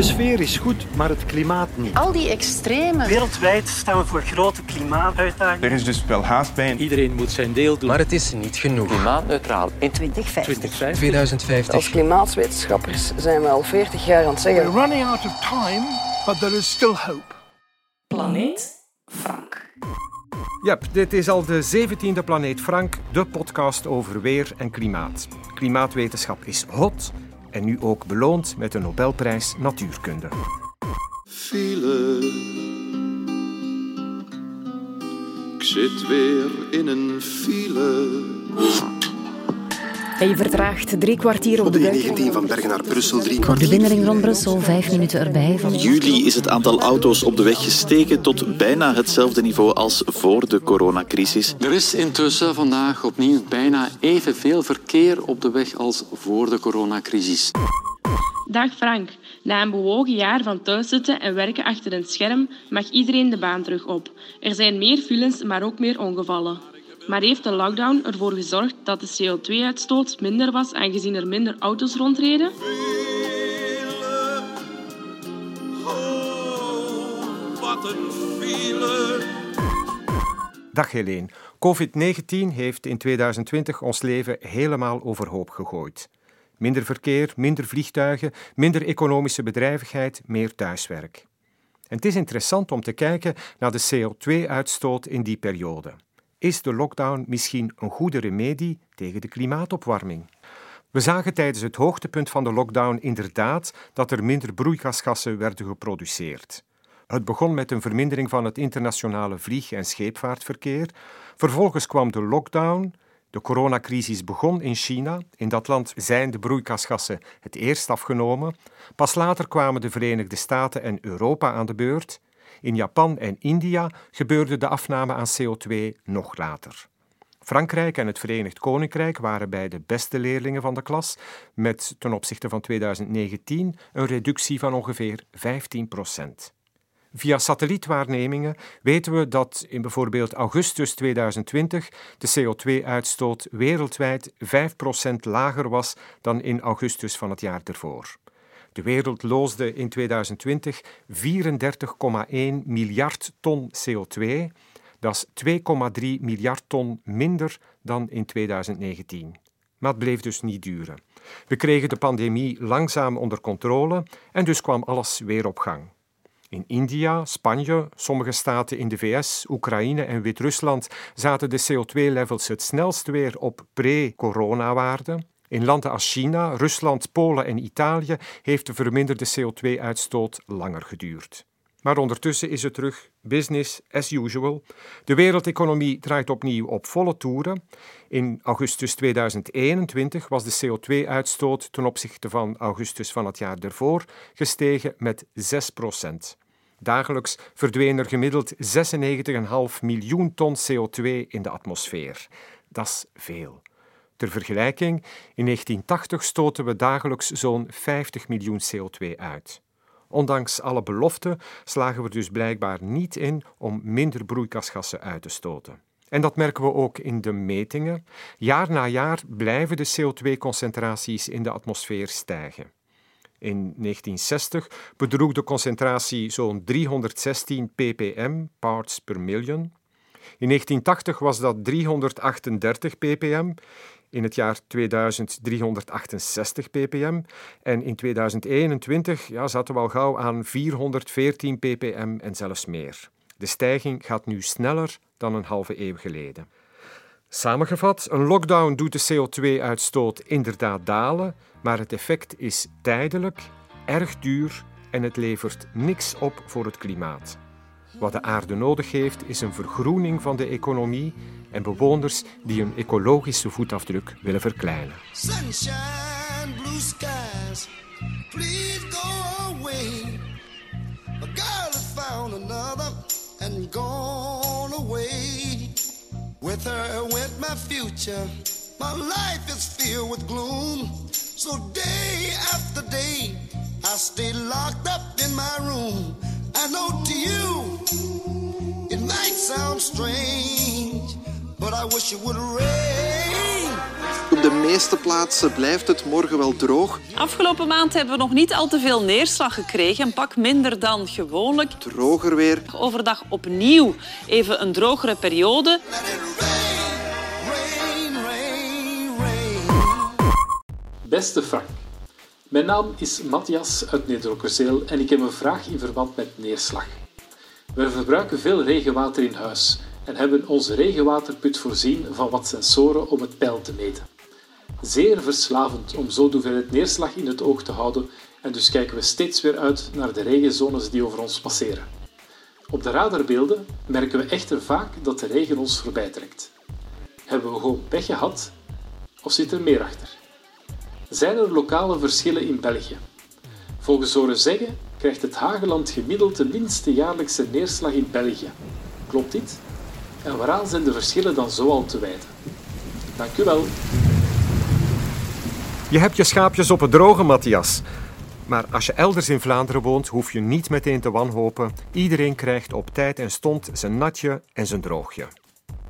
De sfeer is goed, maar het klimaat niet. Al die extreme. Wereldwijd staan we voor grote klimaatuitdagingen. Er is dus wel haast bij. Iedereen moet zijn deel doen. Maar het is niet genoeg. Klimaatneutraal in 2050. 2050. 2050. Als klimaatwetenschappers zijn we al 40 jaar aan het zeggen. We're running out of time, but there is still hope. Planeet Frank. Yep, dit is al de 17e Planeet Frank, de podcast over weer en klimaat. Klimaatwetenschap is hot en nu ook beloond met de Nobelprijs Natuurkunde. File. Ik zit weer in een file. En je vertraagt drie kwartier op de, de E19 van Bergen naar Brussel. Drie Voor de binnenring rond Brussel vijf minuten erbij. Van juli is het aantal auto's op de weg gestegen tot bijna hetzelfde niveau als voor de coronacrisis. Er is intussen vandaag opnieuw bijna evenveel verkeer op de weg als voor de coronacrisis. Dag Frank. Na een bewogen jaar van thuiszitten en werken achter een scherm mag iedereen de baan terug op. Er zijn meer files, maar ook meer ongevallen. Maar heeft de lockdown ervoor gezorgd dat de CO2-uitstoot minder was, aangezien er minder auto's rondreden? Dag Helene. COVID-19 heeft in 2020 ons leven helemaal overhoop gegooid. Minder verkeer, minder vliegtuigen, minder economische bedrijvigheid, meer thuiswerk. En het is interessant om te kijken naar de CO2-uitstoot in die periode. Is de lockdown misschien een goede remedie tegen de klimaatopwarming? We zagen tijdens het hoogtepunt van de lockdown inderdaad dat er minder broeikasgassen werden geproduceerd. Het begon met een vermindering van het internationale vlieg- en scheepvaartverkeer. Vervolgens kwam de lockdown. De coronacrisis begon in China. In dat land zijn de broeikasgassen het eerst afgenomen. Pas later kwamen de Verenigde Staten en Europa aan de beurt. In Japan en India gebeurde de afname aan CO2 nog later. Frankrijk en het Verenigd Koninkrijk waren bij de beste leerlingen van de klas, met ten opzichte van 2019 een reductie van ongeveer 15 procent. Via satellietwaarnemingen weten we dat in bijvoorbeeld augustus 2020 de CO2-uitstoot wereldwijd 5% lager was dan in augustus van het jaar ervoor. De wereld loosde in 2020 34,1 miljard ton CO2. Dat is 2,3 miljard ton minder dan in 2019. Maar het bleef dus niet duren. We kregen de pandemie langzaam onder controle en dus kwam alles weer op gang. In India, Spanje, sommige staten in de VS, Oekraïne en Wit-Rusland zaten de CO2-levels het snelst weer op pre-coronawaarden. In landen als China, Rusland, Polen en Italië heeft de verminderde CO2-uitstoot langer geduurd. Maar ondertussen is het terug business as usual. De wereldeconomie draait opnieuw op volle toeren. In augustus 2021 was de CO2-uitstoot ten opzichte van augustus van het jaar ervoor gestegen met 6 procent. Dagelijks verdween er gemiddeld 96,5 miljoen ton CO2 in de atmosfeer. Dat is veel. Ter vergelijking, in 1980 stoten we dagelijks zo'n 50 miljoen CO2 uit. Ondanks alle beloften slagen we dus blijkbaar niet in om minder broeikasgassen uit te stoten. En dat merken we ook in de metingen. Jaar na jaar blijven de CO2-concentraties in de atmosfeer stijgen. In 1960 bedroeg de concentratie zo'n 316 ppm, parts per million. In 1980 was dat 338 ppm in het jaar 2000 368 ppm en in 2021 ja, zaten we al gauw aan 414 ppm en zelfs meer. De stijging gaat nu sneller dan een halve eeuw geleden. Samengevat, een lockdown doet de CO2-uitstoot inderdaad dalen, maar het effect is tijdelijk, erg duur en het levert niks op voor het klimaat. Wat de aarde nodig heeft, is een vergroening van de economie en bewoners die hun ecologische voetafdruk willen verkleinen. Sunshine, blue skies, please go away. A girl has found another and gone away. With her went my future. My life is filled with gloom. So day after day, I stay locked up in my room. I know to you, it might sound strange, but I wish it would rain. Op de meeste plaatsen blijft het morgen wel droog. Afgelopen maand hebben we nog niet al te veel neerslag gekregen. Een pak minder dan gewoonlijk. Droger weer. Overdag opnieuw even een drogere periode. Beste Frank, mijn naam is Matthias uit Nederokkerzeel en ik heb een vraag in verband met neerslag. We verbruiken veel regenwater in huis en hebben onze regenwaterput voorzien van wat sensoren om het peil te meten. Zeer verslavend om zo de hoeveelheid neerslag in het oog te houden en dus kijken we steeds weer uit naar de regenzones die over ons passeren. Op de radarbeelden merken we echter vaak dat de regen ons voorbij trekt. Hebben we gewoon pech gehad of zit er meer achter? Zijn er lokale verschillen in België? Volgens horen zeggen krijgt het Hageland gemiddeld de minste jaarlijkse neerslag in België. Klopt dit? En waaraan zijn de verschillen dan zoal te wijten? Dank u wel. Je hebt je schaapjes op het droge, Matthias. Maar als je elders in Vlaanderen woont, hoef je niet meteen te wanhopen. Iedereen krijgt op tijd en stond zijn natje en zijn droogje.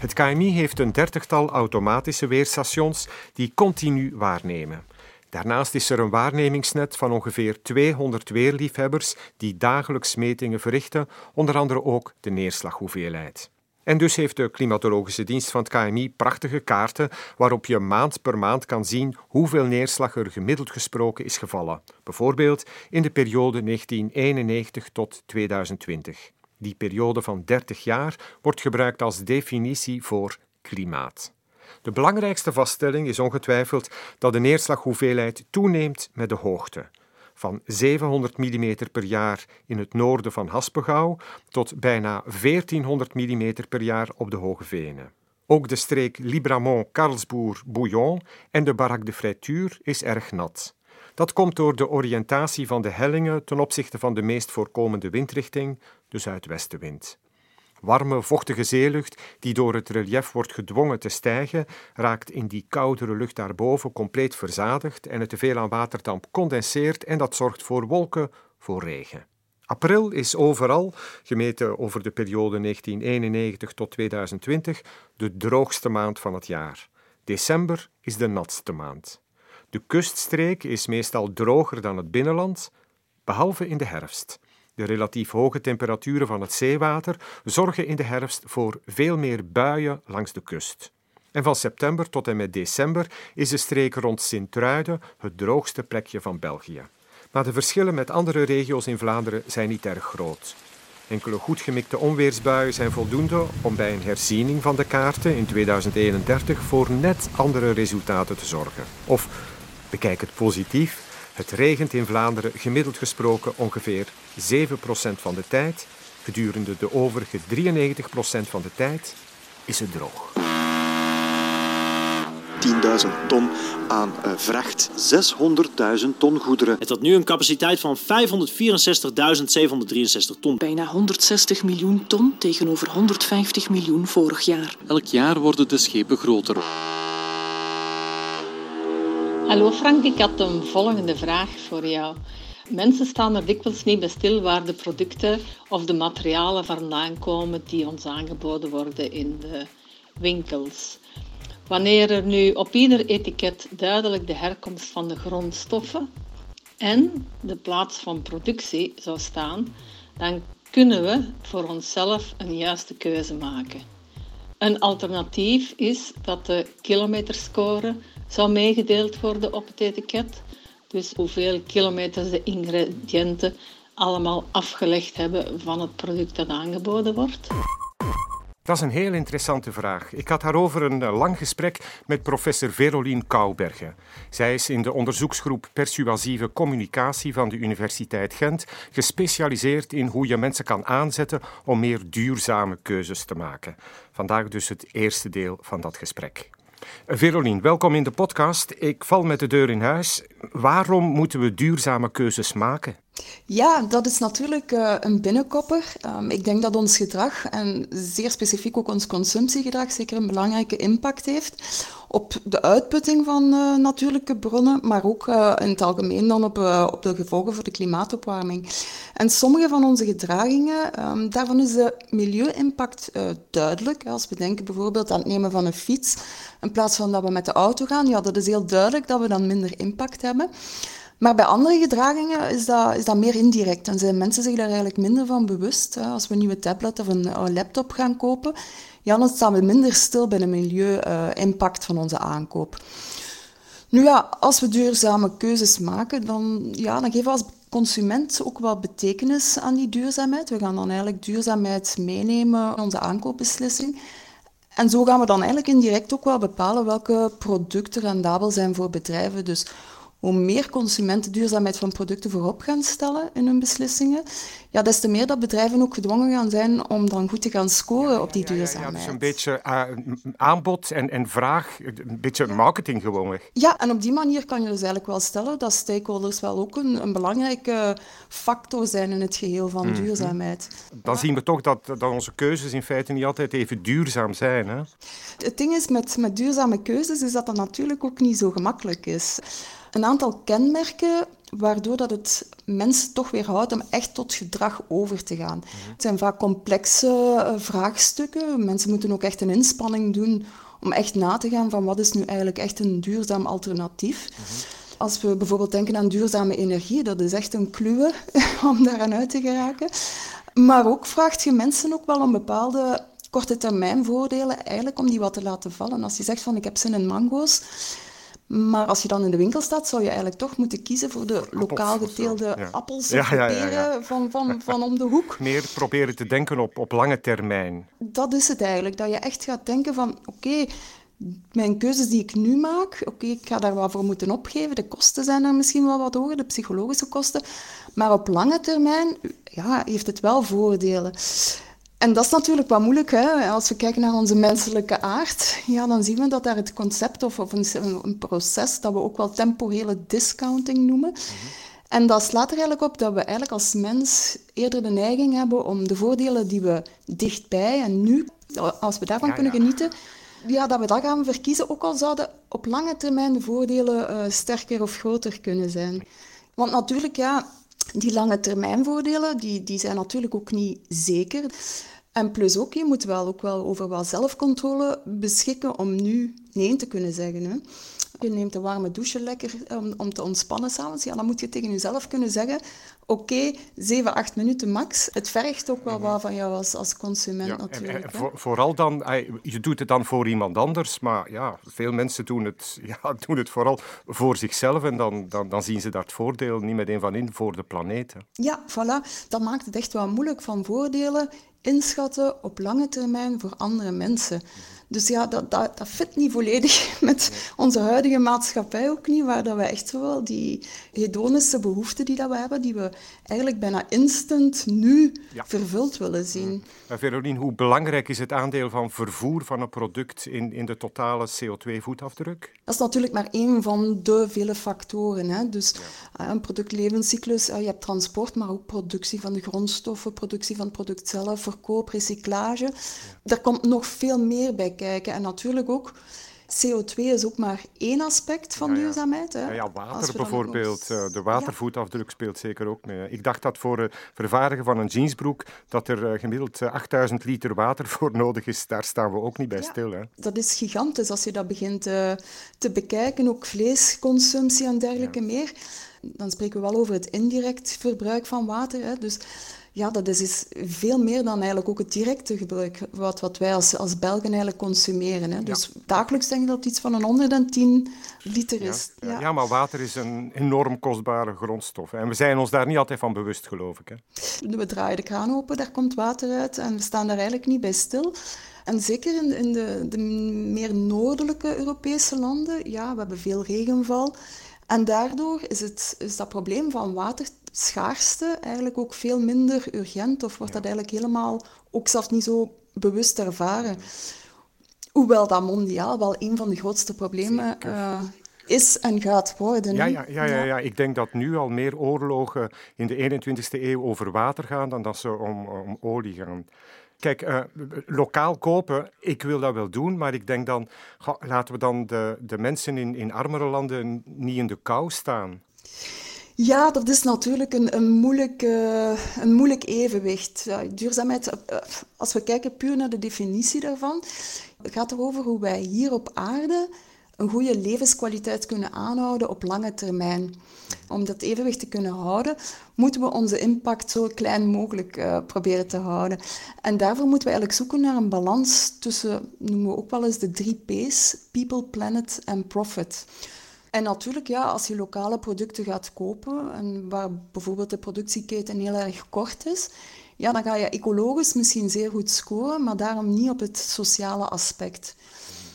Het KMI heeft een dertigtal automatische weerstations die continu waarnemen. Daarnaast is er een waarnemingsnet van ongeveer 200 weerliefhebbers die dagelijks metingen verrichten, onder andere ook de neerslaghoeveelheid. En dus heeft de klimatologische dienst van het KMI prachtige kaarten waarop je maand per maand kan zien hoeveel neerslag er gemiddeld gesproken is gevallen. Bijvoorbeeld in de periode 1991 tot 2020. Die periode van 30 jaar wordt gebruikt als definitie voor klimaat. De belangrijkste vaststelling is ongetwijfeld dat de neerslaghoeveelheid toeneemt met de hoogte. Van 700 mm per jaar in het noorden van Haspengouw tot bijna 1400 mm per jaar op de Hoge Venen. Ook de streek Libramont, Karlsbourg, Bouillon en de Barak de Fraiture is erg nat. Dat komt door de oriëntatie van de hellingen ten opzichte van de meest voorkomende windrichting, de zuidwestenwind. Warme, vochtige zeelucht, die door het relief wordt gedwongen te stijgen, raakt in die koudere lucht daarboven compleet verzadigd en het teveel aan waterdamp condenseert en dat zorgt voor wolken, voor regen. April is overal, gemeten over de periode 1991 tot 2020, de droogste maand van het jaar. December is de natste maand. De kuststreek is meestal droger dan het binnenland, behalve in de herfst. De relatief hoge temperaturen van het zeewater zorgen in de herfst voor veel meer buien langs de kust. En van september tot en met december is de streek rond Sint-Truiden het droogste plekje van België. Maar de verschillen met andere regio's in Vlaanderen zijn niet erg groot. Enkele goed gemikte onweersbuien zijn voldoende om bij een herziening van de kaarten in 2031 voor net andere resultaten te zorgen. Of bekijk het positief, het regent in Vlaanderen gemiddeld gesproken ongeveer 7% van de tijd. Gedurende de overige 93% van de tijd is het droog. 10.000 ton aan uh, vracht, 600.000 ton goederen. Het had nu een capaciteit van 564.763 ton. Bijna 160 miljoen ton tegenover 150 miljoen vorig jaar. Elk jaar worden de schepen groter. Hallo Frank, ik had een volgende vraag voor jou. Mensen staan er dikwijls niet bij stil waar de producten of de materialen vandaan komen die ons aangeboden worden in de winkels. Wanneer er nu op ieder etiket duidelijk de herkomst van de grondstoffen en de plaats van productie zou staan, dan kunnen we voor onszelf een juiste keuze maken. Een alternatief is dat de kilometerscore zou meegedeeld worden op het etiket. Dus hoeveel kilometers de ingrediënten allemaal afgelegd hebben van het product dat aangeboden wordt. Dat is een heel interessante vraag. Ik had daarover een eh, lang gesprek met professor Verolien Koubergen. Zij is in de onderzoeksgroep Persuasieve Communicatie van de Universiteit Gent gespecialiseerd in hoe je mensen kan aanzetten om meer duurzame keuzes te maken. Vandaag dus het eerste deel van dat gesprek. Verolien, welkom in de podcast. Ik val met de deur in huis. Waarom moeten we duurzame keuzes maken? Ja, dat is natuurlijk uh, een binnenkopper. Um, ik denk dat ons gedrag, en zeer specifiek ook ons consumptiegedrag, zeker een belangrijke impact heeft op de uitputting van uh, natuurlijke bronnen, maar ook uh, in het algemeen dan op, op de gevolgen voor de klimaatopwarming. En sommige van onze gedragingen, um, daarvan is de milieu-impact duidelijk. Als we denken bijvoorbeeld aan het nemen van een fiets, in plaats van dat we met de auto gaan, ja, dat is heel duidelijk dat we dan minder impact hebben. Maar bij andere gedragingen is dat, is dat meer indirect en zijn mensen zich daar eigenlijk minder van bewust. Als we een nieuwe tablet of een, een laptop gaan kopen, ja, dan staan we minder stil bij de milieu-impact van onze aankoop. Nu ja, als we duurzame keuzes maken, dan, ja, dan geven we als consument ook wel betekenis aan die duurzaamheid. We gaan dan eigenlijk duurzaamheid meenemen in onze aankoopbeslissing. En zo gaan we dan eigenlijk indirect ook wel bepalen welke producten rendabel zijn voor bedrijven. Dus hoe meer consumenten duurzaamheid van producten voorop gaan stellen in hun beslissingen, ja, des te meer dat bedrijven ook gedwongen gaan zijn om dan goed te gaan scoren op die duurzaamheid. Ja, dus een beetje uh, aanbod en, en vraag, een beetje marketing gewoonweg. Ja, en op die manier kan je dus eigenlijk wel stellen dat stakeholders wel ook een, een belangrijke factor zijn in het geheel van mm -hmm. duurzaamheid. Dan zien we toch dat, dat onze keuzes in feite niet altijd even duurzaam zijn. Hè? Het ding is met, met duurzame keuzes is dat dat natuurlijk ook niet zo gemakkelijk is een aantal kenmerken waardoor dat het mensen toch weer houdt om echt tot gedrag over te gaan. Mhm. Het zijn vaak complexe uh, vraagstukken. Mensen moeten ook echt een inspanning doen om echt na te gaan van wat is nu eigenlijk echt een duurzaam alternatief. Mm Als we bijvoorbeeld denken aan duurzame energie, dat is echt een kluwe om daaraan uit te geraken. Maar ook vraagt je mensen ook wel om bepaalde korte termijn voordelen, eigenlijk om die wat te laten vallen. Als je zegt van ik heb zin in mango's, maar als je dan in de winkel staat, zou je eigenlijk toch moeten kiezen voor de lokaal geteelde appels of ja, peren van, van, van om de hoek. Meer proberen te denken op, op lange termijn. Dat is het eigenlijk. Dat je echt gaat denken van, oké, mijn keuzes die ik nu maak, oké, ik ga daar wat voor moeten opgeven. De kosten zijn daar misschien wel wat hoger, de psychologische kosten. Maar op lange termijn ja, heeft het wel voordelen. En dat is natuurlijk wat moeilijk. Hè? Als we kijken naar onze menselijke aard, ja, dan zien we dat daar het concept of, of een, een, proces dat we ook wel temporele discounting noemen. En dat slaat er eigenlijk op dat we eigenlijk als mens eerder de neiging hebben om de voordelen die we dichtbij en nu, als we daarvan kunnen genieten, ja, dat we dat gaan verkiezen, ook al zouden op lange termijn de voordelen uh, sterker of groter kunnen zijn. Want natuurlijk, ja, die lange termijn voordelen, die, die zijn natuurlijk ook niet zeker. En plus ook, je moet wel ook wel over wat zelfcontrole beschikken om nu nee te kunnen zeggen. Hè. Je neemt een warme douche lekker om, om te ontspannen s'avonds. Ja, dan moet je tegen jezelf kunnen zeggen, oké, okay, 7, 8 minuten max. Het vergt ook wel wat van jou als, als consument ja, natuurlijk. En, vooral dan, je doet het dan voor iemand anders, maar ja, veel mensen doen het, ja, doen het vooral voor zichzelf en dan, dan, dan zien ze daar het voordeel niet meteen van in voor de planeet. Hè. Ja, voilà. Dat maakt het echt wel moeilijk van voordelen inschatten op lange termijn voor andere mensen. Dus ja, dat, dat, dat fit niet volledig met onze huidige maatschappij ook niet, waar dat we echt wel die hedonische behoeften die dat we hebben, die we eigenlijk bijna instant nu vervuld willen zien. Ja. Verolien, hoe belangrijk is het aandeel van vervoer van een product in, in de totale CO2-voetafdruk? Dat is natuurlijk maar één van de vele factoren. Hè. Dus ja. een productlevenscyclus, je hebt transport, maar ook productie van de grondstoffen, productie van het product zelf, verkoop, recyclage. Er komt nog veel meer bij kijken. En natuurlijk ook CO2 is ook maar één aspect van duurzaamheid. Hè. Ja, water bijvoorbeeld. Eh, de watervoetafdruk speelt zeker ook mee. Ik dacht dat voor het vervaardigen van een jeansbroek dat er eh, gemiddeld 8000 eh, liter water voor nodig is. Daar staan we ook niet bij stil. Hè. Dat is gigantisch als je dat begint te bekijken. Ook vleesconsumptie en dergelijke meer. Dan spreken we wel over het indirect verbruik van water. Hè. Dus ja, dat is, is veel meer dan eigenlijk ook het directe gebruik, wat, wat wij als, als Belgen eigenlijk consumeren. Hè. Dus dagelijks denk ik dat het iets van een 110 liter is. Ja, ja. ja, maar water is een enorm kostbare grondstof. En we zijn ons daar niet altijd van bewust, geloof ik. Hè. We draaien de kraan open, daar komt water uit en we staan daar eigenlijk niet bij stil. En zeker in, in de, de meer noordelijke Europese landen, ja, we hebben veel regenval. En daardoor is, het, is dat probleem van waterschaarste eigenlijk ook veel minder urgent of wordt dat eigenlijk helemaal ook zelfs niet zo bewust ervaren. Hoewel dat mondiaal wel een van de grootste problemen uh, is en gaat worden. Ja, ja, ja, ja, ja, ik denk dat nu al meer oorlogen in de 21ste eeuw over water gaan dan dat ze om, om olie gaan. Kijk, uh, lokaal kopen, ik wil dat wel doen, maar ik denk dan, ga, laten we dan de, de mensen in, in armere landen niet in de kou staan. Ja, dat is natuurlijk een, een, moeilijk, uh, een moeilijk evenwicht. Ja, duurzaamheid, uh, als we kijken puur naar de definitie daarvan, gaat erover hoe wij hier op aarde een goede levenskwaliteit kunnen aanhouden op lange termijn. Om dat evenwicht te kunnen houden, moeten we onze impact zo klein mogelijk proberen te houden. En daarvoor moeten we eigenlijk zoeken naar een balans tussen, noemen we ook wel eens de drie P's, people, planet en profit. En natuurlijk, ja, als je lokale producten gaat kopen, en waar bijvoorbeeld de productieketen heel erg kort is, ja, dan ga je ecologisch misschien zeer goed scoren, maar daarom niet op het sociale aspect.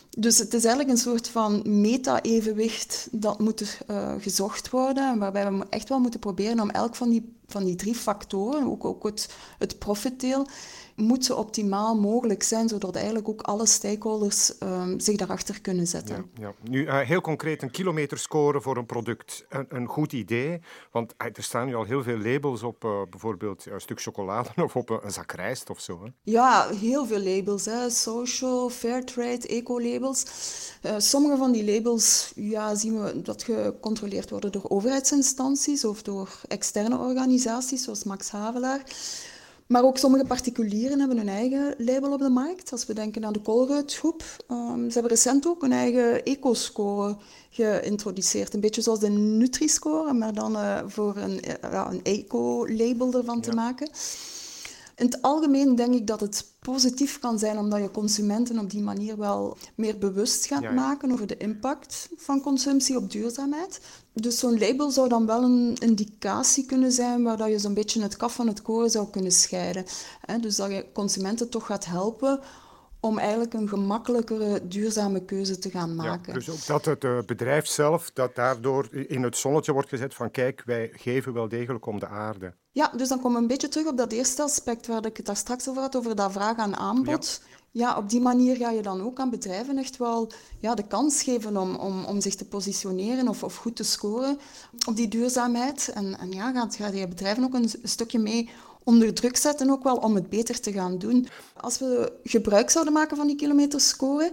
Dus het is eigenlijk een soort van meta-evenwicht dat moet uh, gezocht worden, waarbij we echt wel moeten proberen om elk van die, van die drie factoren, ook, ook het, het profitdeel, moet zo optimaal mogelijk zijn, zodat eigenlijk ook alle stakeholders um, zich daarachter kunnen zetten. Ja, ja. Nu, uh, heel concreet, een kilometer scoren voor een product. Een, een goed idee, want uh, er staan nu al heel veel labels op uh, bijvoorbeeld een stuk chocolade of op een, een zak rijst of zo. Hè? Ja, heel veel labels. Hè. Social, fairtrade, eco-labels. sommige van die labels ja, zien we dat gecontroleerd worden door overheidsinstanties of door externe organisaties, zoals Max Havelaar. Maar ook sommige particulieren hebben hun eigen label op de markt. Als we denken aan de Colruyt-groep. Um, ze hebben recent ook een eigen eco-score geïntroduceerd. Een beetje zoals de Nutri-score, maar dan uh, voor een, uh, een eco-label ervan ja. te maken. In het algemeen denk ik dat het positief kan zijn omdat je consumenten op die manier wel meer bewust gaat ja, ja. maken over de impact van consumptie op duurzaamheid. Dus zo'n label zou dan wel een indicatie kunnen zijn waar dat je zo'n beetje het kaf van het koren zou kunnen scheiden. Dus dat je consumenten toch gaat helpen om eigenlijk een gemakkelijkere duurzame keuze te gaan maken. Ja, dus ook dat het uh, bedrijf zelf dat daardoor in het zonnetje wordt gezet van kijk, wij geven wel degelijk om de aarde. Ja, dus dan komen we een beetje terug op dat eerste aspect waar ik het daar straks over had, over dat vraag aan aanbod. Ja. ja. op die manier ga je dan ook aan bedrijven echt wel ja, de kans geven om, om, om zich te positioneren of, of goed te scoren op die duurzaamheid. En, en ja, gaat, gaat je bedrijven ook een stukje mee onder druk zetten ook wel om het beter te gaan doen. Als we gebruik zouden maken van die kilometerscore,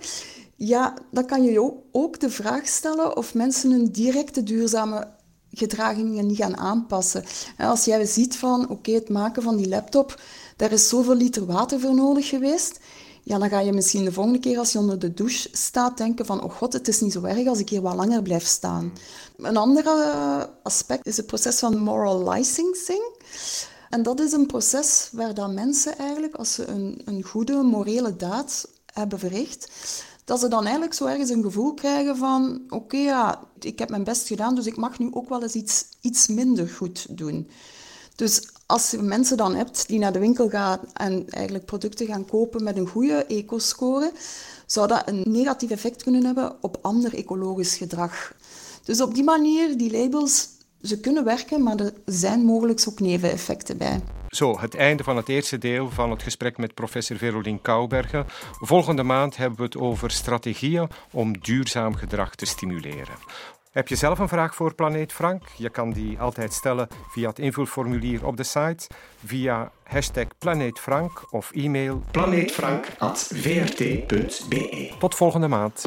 ja, dan kan je ook de vraag stellen of mensen hun directe duurzame gedragingen niet gaan aanpassen. Als jij ziet van, oké, het maken van die laptop, daar is zoveel liter water voor nodig geweest, ja, dan ga je misschien de volgende keer als je onder de douche staat denken van, oh god, het is niet zo erg als ik hier wat langer blijf staan. Een ander aspect is het proces van moral licensing. En dat is een proces waar dan mensen eigenlijk, als ze een, een goede morele daad hebben verricht, dat ze dan eigenlijk zo ergens een gevoel krijgen van oké, ja, ik heb mijn best gedaan, dus ik mag nu ook wel eens iets, iets minder goed doen. Dus als je mensen dan hebt die naar de winkel gaan en eigenlijk producten gaan kopen met een goede eco-score, zou dat een negatief effect kunnen hebben op ander ecologisch gedrag. Dus op die manier, die labels ze kunnen werken, maar er zijn mogelijk ook neveneffecten bij. Zo, het einde van het eerste deel van het gesprek met professor Verolien Koubergen. Volgende maand hebben we het over strategieën om duurzaam gedrag te stimuleren. Heb je zelf een vraag voor Planeet Frank? Je kan die altijd stellen via het invulformulier op de site, via hashtag planeetfrank of e-mail planeetfrank.vrt.be. Tot volgende maand.